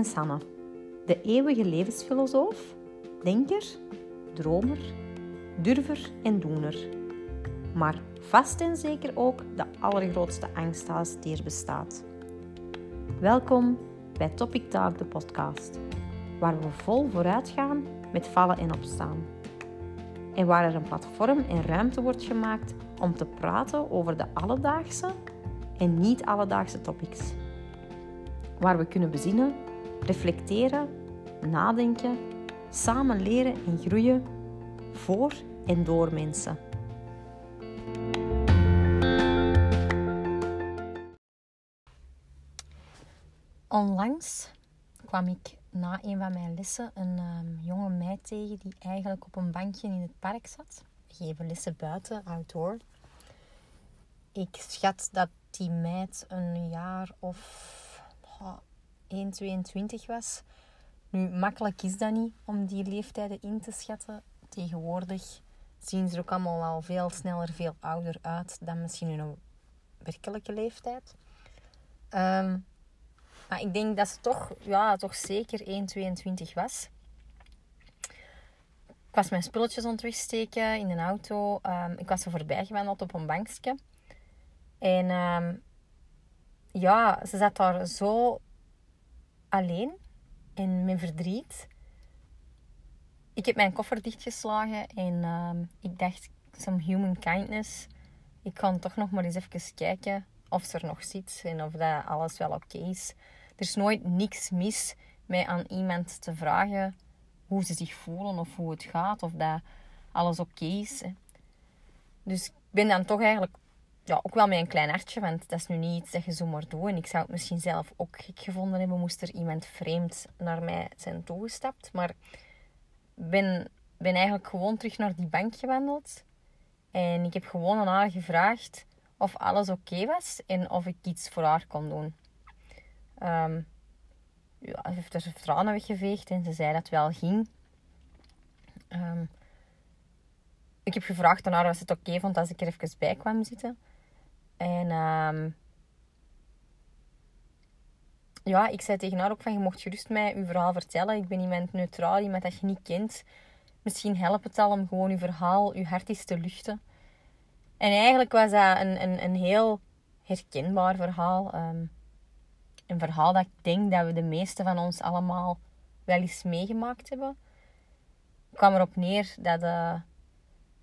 ben Sanne, de eeuwige levensfilosoof, denker, dromer, durver en doener. Maar vast en zeker ook de allergrootste angsthaas die er bestaat. Welkom bij Topic Talk, de podcast, waar we vol vooruit gaan met vallen en opstaan. En waar er een platform en ruimte wordt gemaakt om te praten over de alledaagse en niet alledaagse topics. Waar we kunnen bezinnen, reflecteren, nadenken, samen leren en groeien voor en door mensen. Onlangs kwam ik na een van mijn lessen een um, jonge meid tegen die eigenlijk op een bankje in het park zat. We geven lessen buiten, outdoor. Ik schat dat die meid een jaar of oh, 1, 22 was. Nu, makkelijk is dat niet om die leeftijden in te schatten. Tegenwoordig zien ze er ook allemaal al veel sneller, veel ouder uit dan misschien hun werkelijke leeftijd. Um, maar ik denk dat ze toch, ja, toch zeker 1,22 was. Ik was mijn spulletjes aan het wegsteken in een auto. Um, ik was er voorbij gewandeld op een bankje. En um, ja, ze zat daar zo alleen en met verdriet. Ik heb mijn koffer dichtgeslagen en um, ik dacht, some human kindness. Ik kan toch nog maar eens even kijken of ze er nog zit en of dat alles wel oké is. Er is nooit niks mis met aan iemand te vragen hoe ze zich voelen of hoe het gaat of dat alles oké is. Dus ik ben dan toch eigenlijk ja, ook wel met een klein hartje, want dat is nu niet iets dat je zomaar doet. En ik zou het misschien zelf ook gek gevonden hebben, moest er iemand vreemd naar mij zijn toegestapt. Maar ben, ben eigenlijk gewoon terug naar die bank gewandeld. En ik heb gewoon aan haar gevraagd of alles oké was en of ik iets voor haar kon doen. Um, ja, ze heeft er tranen weggeveegd en ze zei dat het wel ging. Um, ik heb gevraagd aan haar of ze het oké vond als ik er even bij kwam zitten. En um, ja, ik zei tegen haar ook van, je mocht gerust mij uw verhaal vertellen. Ik ben iemand neutraal, iemand dat je niet kent. Misschien helpt het al om gewoon uw verhaal, uw hart te luchten. En eigenlijk was dat een, een, een heel herkenbaar verhaal. Um, een verhaal dat ik denk dat we de meeste van ons allemaal wel eens meegemaakt hebben. Ik kwam erop neer dat de,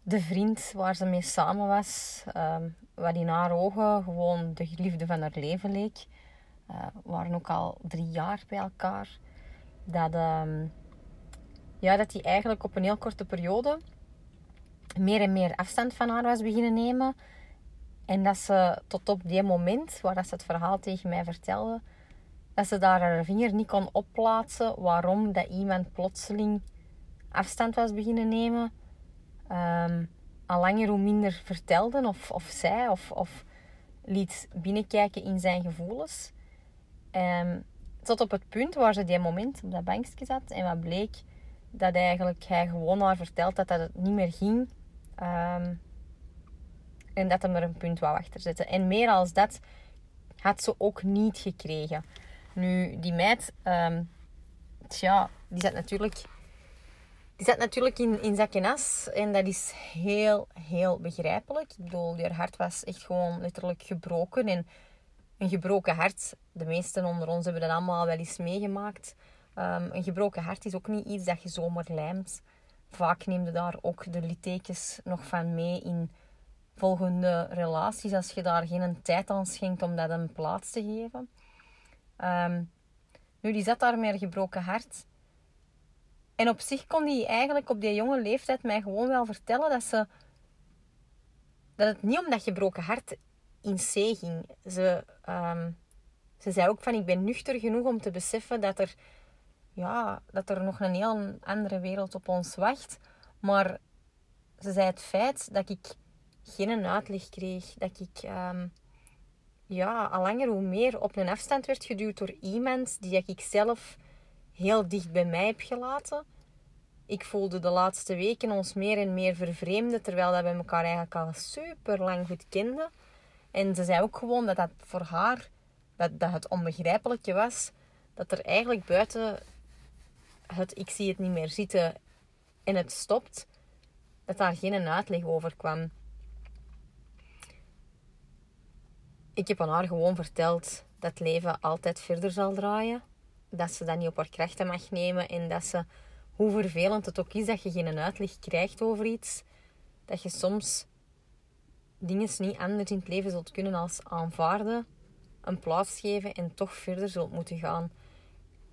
de vriend waar ze mee samen was, um, wat in haar ogen gewoon de liefde van haar leven leek. Uh, waren ook al drie jaar bij elkaar. Dat, um, ja, dat hij eigenlijk op een heel korte periode meer en meer afstand van haar was beginnen nemen. En dat ze tot op die moment, waar dat ze het verhaal tegen mij vertelde, dat ze daar haar vinger niet kon opplaatsen waarom dat iemand plotseling afstand was beginnen nemen. Um, al langer hoe minder vertelde of, of zei of, of liet binnenkijken in zijn gevoelens. Um, tot op het punt waar ze die moment op dat bankje zat en wat bleek dat eigenlijk hij gewoon haar verteld dat dat het niet meer ging. Um, en dat hem er een punt wou achter zetten. En meer als dat had ze ook niet gekregen. Nu, die meid, um, tja, die zat natuurlijk, die zat natuurlijk in, in zak en as. En dat is heel, heel begrijpelijk. Ik bedoel, haar hart was echt gewoon letterlijk gebroken. En een gebroken hart, de meesten onder ons hebben dat allemaal wel eens meegemaakt. Um, een gebroken hart is ook niet iets dat je zomaar lijmt. Vaak neem je daar ook de littekens nog van mee in volgende relaties. Als je daar geen tijd aan schenkt om dat een plaats te geven. Um, nu, die zat daar met gebroken hart. En op zich kon die eigenlijk op die jonge leeftijd mij gewoon wel vertellen dat ze... Dat het niet om dat gebroken hart in C ging. Ze, um, ze zei ook van, ik ben nuchter genoeg om te beseffen dat er... Ja, dat er nog een heel andere wereld op ons wacht. Maar ze zei het feit dat ik geen uitleg kreeg. Dat ik... Um, ja, al langer hoe meer op een afstand werd geduwd door iemand die ik zelf heel dicht bij mij heb gelaten. Ik voelde de laatste weken ons meer en meer vervreemden, terwijl dat we elkaar eigenlijk al super lang goed kenden. En ze zei ook gewoon dat dat voor haar, dat, dat het onbegrijpelijke was, dat er eigenlijk buiten het ik zie het niet meer zitten en het stopt, dat daar geen uitleg over kwam. Ik heb aan haar gewoon verteld dat leven altijd verder zal draaien. Dat ze dat niet op haar krachten mag nemen en dat ze, hoe vervelend het ook is dat je geen uitleg krijgt over iets, dat je soms dingen niet anders in het leven zult kunnen als aanvaarden, een plaats geven en toch verder zult moeten gaan.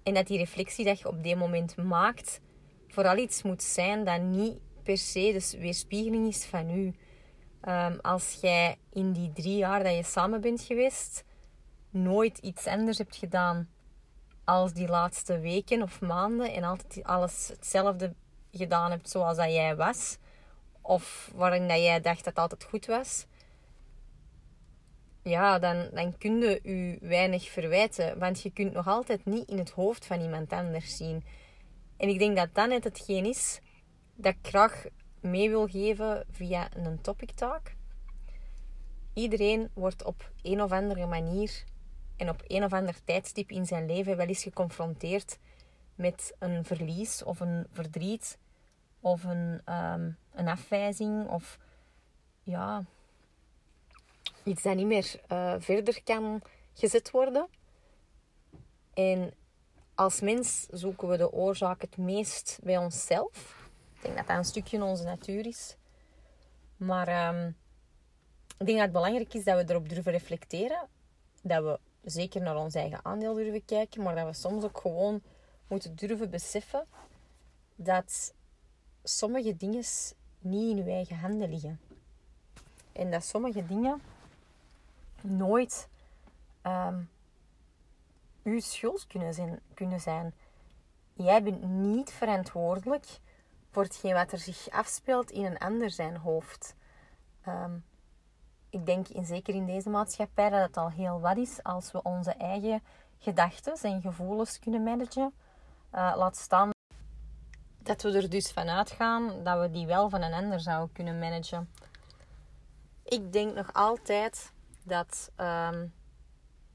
En dat die reflectie dat je op die moment maakt, vooral iets moet zijn dat niet per se de weerspiegeling is van u. Um, als jij in die drie jaar dat je samen bent geweest, nooit iets anders hebt gedaan als die laatste weken of maanden en altijd alles hetzelfde gedaan hebt zoals dat jij was, of waarin dat jij dacht dat het altijd goed was, ja, dan, dan kun je je weinig verwijten. Want je kunt nog altijd niet in het hoofd van iemand anders zien. En ik denk dat dat net hetgeen is dat ik mee wil geven via een topic talk. Iedereen wordt op een of andere manier en op een of ander tijdstip in zijn leven wel eens geconfronteerd met een verlies of een verdriet of een, um, een afwijzing of ja, iets dat niet meer uh, verder kan gezet worden. En als mens zoeken we de oorzaak het meest bij onszelf. Ik denk dat dat een stukje onze natuur is. Maar um, ik denk dat het belangrijk is dat we erop durven reflecteren. Dat we zeker naar ons eigen aandeel durven kijken. Maar dat we soms ook gewoon moeten durven beseffen dat sommige dingen niet in uw eigen handen liggen. En dat sommige dingen nooit um, uw schuld kunnen zijn, kunnen zijn. Jij bent niet verantwoordelijk voor hetgeen wat er zich afspeelt in een ander zijn hoofd. Um, ik denk in, zeker in deze maatschappij dat het al heel wat is als we onze eigen gedachten en gevoelens kunnen managen. Uh, laat staan dat we er dus vanuit gaan dat we die wel van een ander zouden kunnen managen. Ik denk nog altijd dat um,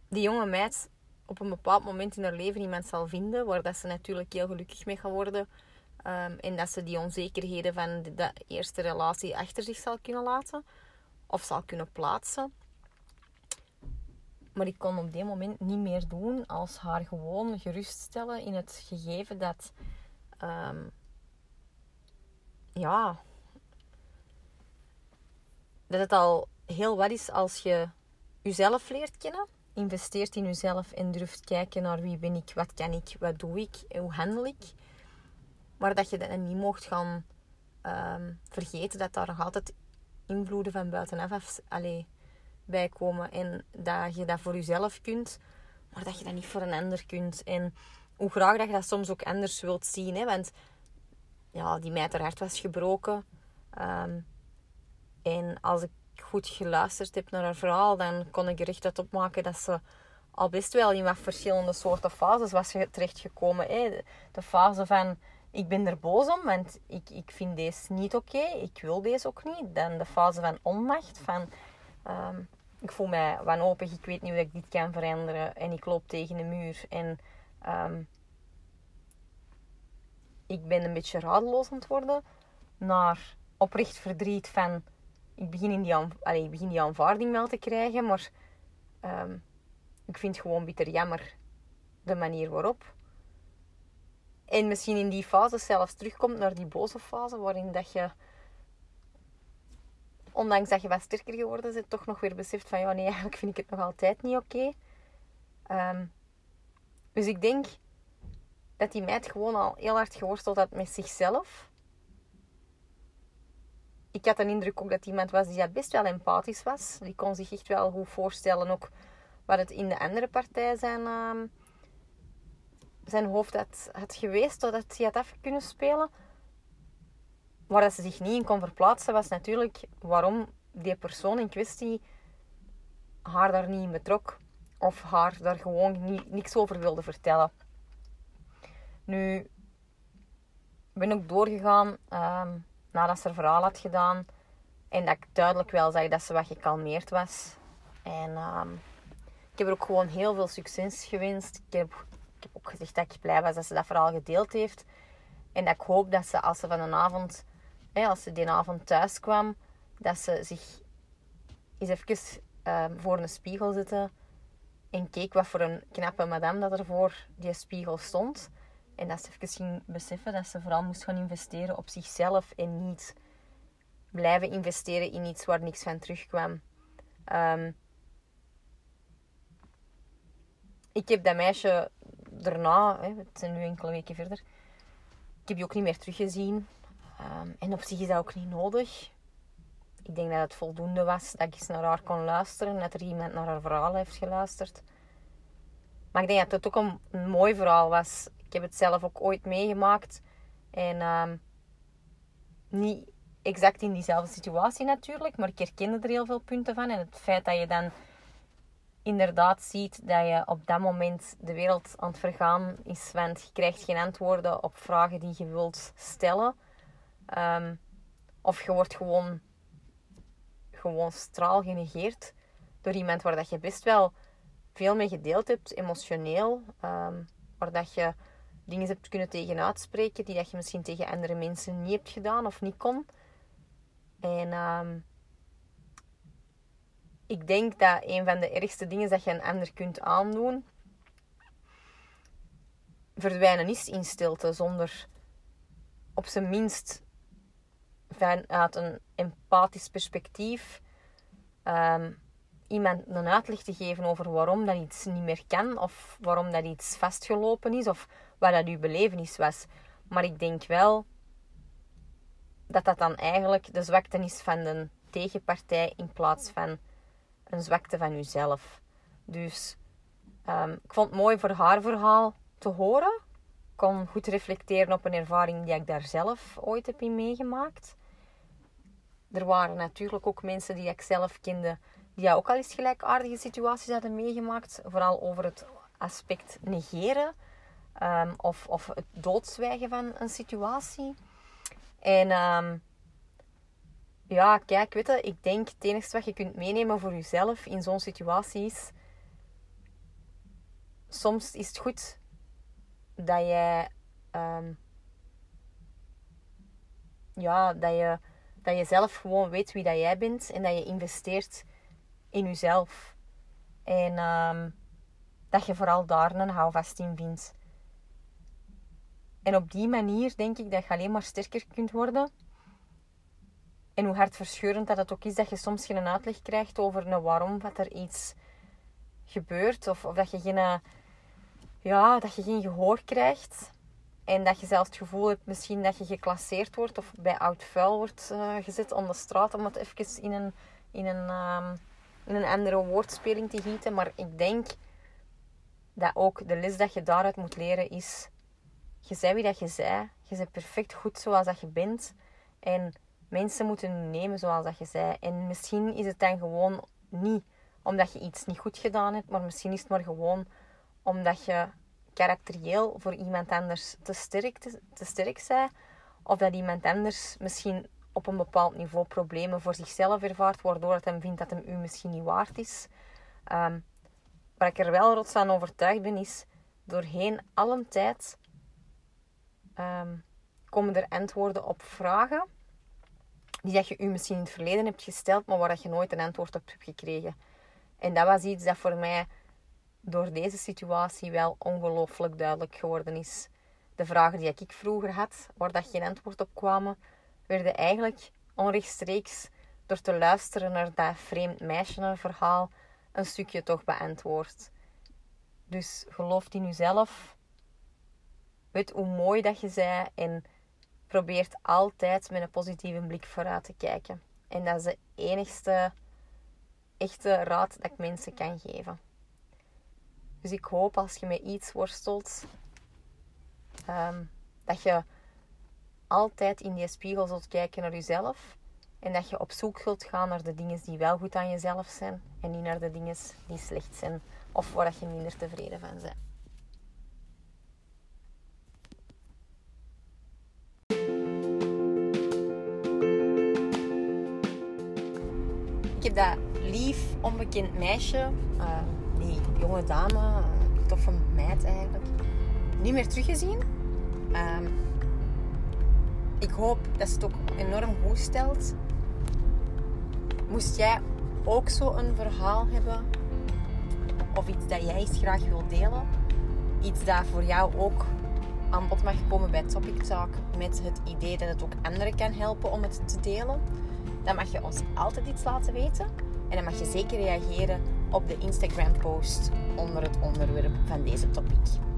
die jonge meid op een bepaald moment in haar leven iemand zal vinden waar dat ze natuurlijk heel gelukkig mee gaat worden. Um, en dat ze die onzekerheden van de, eerste relatie achter zich zal kunnen laten of zal kunnen plaatsen. Maar ik kon op dit moment niet meer doen als haar gewoon geruststellen in het gegeven dat, um, ja, dat het al heel wat is als je jezelf leert kennen, investeert in jezelf en durft kijken naar wie ben ik, wat kan ik, wat doe ik, hoe handel ik. Maar dat je dat niet mocht gaan um, vergeten dat daar nog altijd invloeden van buitenaf af, allee, bij komen. En dat je dat voor jezelf kunt, maar dat je dat niet voor een ander kunt. En hoe graag dat je dat soms ook anders wilt zien. Hè? Want ja, die meid haar hart was gebroken. Um, en als ik goed geluisterd heb naar haar verhaal, dan kon ik er echt uit opmaken dat ze al best wel in wat verschillende soorten fases was terechtgekomen. Hè. De fase van ik ben er boos om, want ik, ik vind deze niet oké, ik wil deze ook niet. Dan de fase van onmacht, van um, ik voel mij wanhopig, ik weet niet hoe ik dit kan veranderen en ik loop tegen de muur en um, ik ben een beetje radeloos aan het worden. Naar oprecht verdriet van ik begin, in die, allee, ik begin die aanvaarding wel te krijgen, maar um, ik vind het gewoon bitter jammer de manier waarop. En misschien in die fase zelfs terugkomt naar die boze fase, waarin dat je, ondanks dat je wat sterker geworden bent, toch nog weer beseft van ja, nee, eigenlijk vind ik het nog altijd niet oké. Um, dus ik denk dat die meid gewoon al heel hard geworsteld had met zichzelf ik had een indruk ook dat iemand was die best wel empathisch was. Die kon zich echt wel goed voorstellen ook wat het in de andere partij zijn, uh, zijn hoofd had, geweest, zodat hij had af kunnen spelen. Waar dat ze zich niet in kon verplaatsen, was natuurlijk waarom die persoon in kwestie haar daar niet in betrok. Of haar daar gewoon niet, niks over wilde vertellen. Nu, ik ben ook doorgegaan. Uh, nadat ze haar verhaal had gedaan. En dat ik duidelijk wel zag dat ze wat gekalmeerd was. En um, ik heb er ook gewoon heel veel succes gewenst. Ik heb ik heb ook gezegd dat ik blij was dat ze dat verhaal gedeeld heeft. En dat ik hoop dat ze als ze van een avond, hè, als ze die avond thuis kwam, dat ze zich eens even ehm, voor een spiegel zette en keek wat voor een knappe madame dat er voor die spiegel stond. En dat ze even ging beseffen dat ze vooral moest gaan investeren op zichzelf en niet blijven investeren in iets waar niks van terugkwam. Um, ik heb dat meisje daarna, hè, het zijn nu enkele weken verder, ik heb die ook niet meer teruggezien. Um, en op zich is dat ook niet nodig. Ik denk dat het voldoende was dat ik eens naar haar kon luisteren, dat er iemand naar haar verhaal heeft geluisterd. Maar ik denk dat het ook een, mooi verhaal was. Ik heb het zelf ook ooit meegemaakt. En um, niet exact in diezelfde situatie natuurlijk, maar ik herkende er heel veel punten van. En het feit dat je dan inderdaad ziet dat je op dat moment de wereld aan het vergaan is, want je krijgt geen antwoorden op vragen die je wilt stellen. Um, of je wordt gewoon, gewoon straal genegeerd door iemand waar dat je best wel veel mee gedeeld hebt, emotioneel. Um, waar dat je dingen hebt kunnen tegen uitspreken die dat je misschien tegen andere mensen niet hebt gedaan of niet kon. En um, ik denk dat een van de ergste dingen dat je een ander kunt aandoen, verdwijnen is in stilte zonder op zijn minst vanuit een empathisch perspectief um, iemand een uitleg te geven over waarom dat iets niet meer kan of waarom dat iets vastgelopen is of wat dat uw belevenis was. Maar ik denk wel dat dat dan eigenlijk de zwakte is van de tegenpartij in plaats van een zwakte van jezelf. Dus um, ik vond het mooi voor haar verhaal te horen. Ik kon goed reflecteren op een ervaring die ik daar zelf ooit heb in meegemaakt. Er waren natuurlijk ook mensen die ik zelf kende, die ook al eens gelijkaardige situaties hadden meegemaakt. Vooral over het aspect negeren um, of, of het doodzwijgen van een situatie. En um, ja, kijk, weet je, ik denk het enige wat je kunt meenemen voor jezelf in zo'n situatie is... Soms is het goed dat je... Um, ja, dat je, dat je zelf gewoon weet wie dat jij bent en dat je investeert in jezelf. En um, dat je vooral daar een houvast in vindt. En op die manier denk ik dat je alleen maar sterker kunt worden. En hoe hartverscheurend dat het ook is dat je soms geen uitleg krijgt over een waarom dat er iets gebeurt. Of, of dat, je geen, ja, dat je geen gehoor krijgt. En dat je zelfs het gevoel hebt misschien dat je geclasseerd wordt of bij oud vuil wordt uh, gezet om de straat. Om het even in een, in, een, um, in een andere woordspeling te gieten. Maar ik denk dat ook de les dat je daaruit moet leren is... Je zei wie dat je zei. Je bent perfect goed zoals dat je bent. En mensen moeten nemen zoals dat je zei. En misschien is het dan gewoon niet omdat je iets niet goed gedaan hebt, maar misschien is het maar gewoon omdat je karakterieel voor iemand anders te sterk, te, te sterk bent. Of dat iemand anders misschien op een bepaald niveau problemen voor zichzelf ervaart, waardoor het hem vindt dat hem u misschien niet waard is. Um, waar ik er wel rots van overtuigd ben, is doorheen alle tijd um, komen er antwoorden op vragen die dat je u misschien in het verleden hebt gesteld, maar waar dat je nooit een antwoord op hebt gekregen. En dat was iets dat voor mij door deze situatie wel ongelooflijk duidelijk geworden is. De vragen die ik vroeger had, waar dat geen antwoord op kwamen, werden eigenlijk onrechtstreeks door te luisteren naar dat vreemd meisje verhaal een stukje toch beantwoord. Dus geloof in jezelf. Weet hoe mooi dat je zei en probeert altijd met een positieve blik vooruit te kijken. En dat is de enigste echte raad dat ik mensen kan geven. Dus ik hoop als je met iets worstelt, ehm, dat je altijd in die spiegel zult kijken naar jezelf. En dat je op zoek zult gaan naar de dingen die wel goed aan jezelf zijn. En niet naar de dingen die slecht zijn. Of waar je minder tevreden van bent. Dat lief, onbekend meisje, uh, die jonge dame, uh, toffe meid eigenlijk, niet meer teruggezien. Ehm, ik hoop dat ze het ook enorm goed stelt. Moest jij ook zo een verhaal hebben of iets dat jij eens graag wilt delen, iets dat voor jou ook aan bod mag komen bij Topic Talk met het idee dat het ook anderen kan helpen om het te delen, dan mag je ons altijd iets laten weten. En dan mag je zeker reageren op de Instagram post onder het onderwerp van deze topic.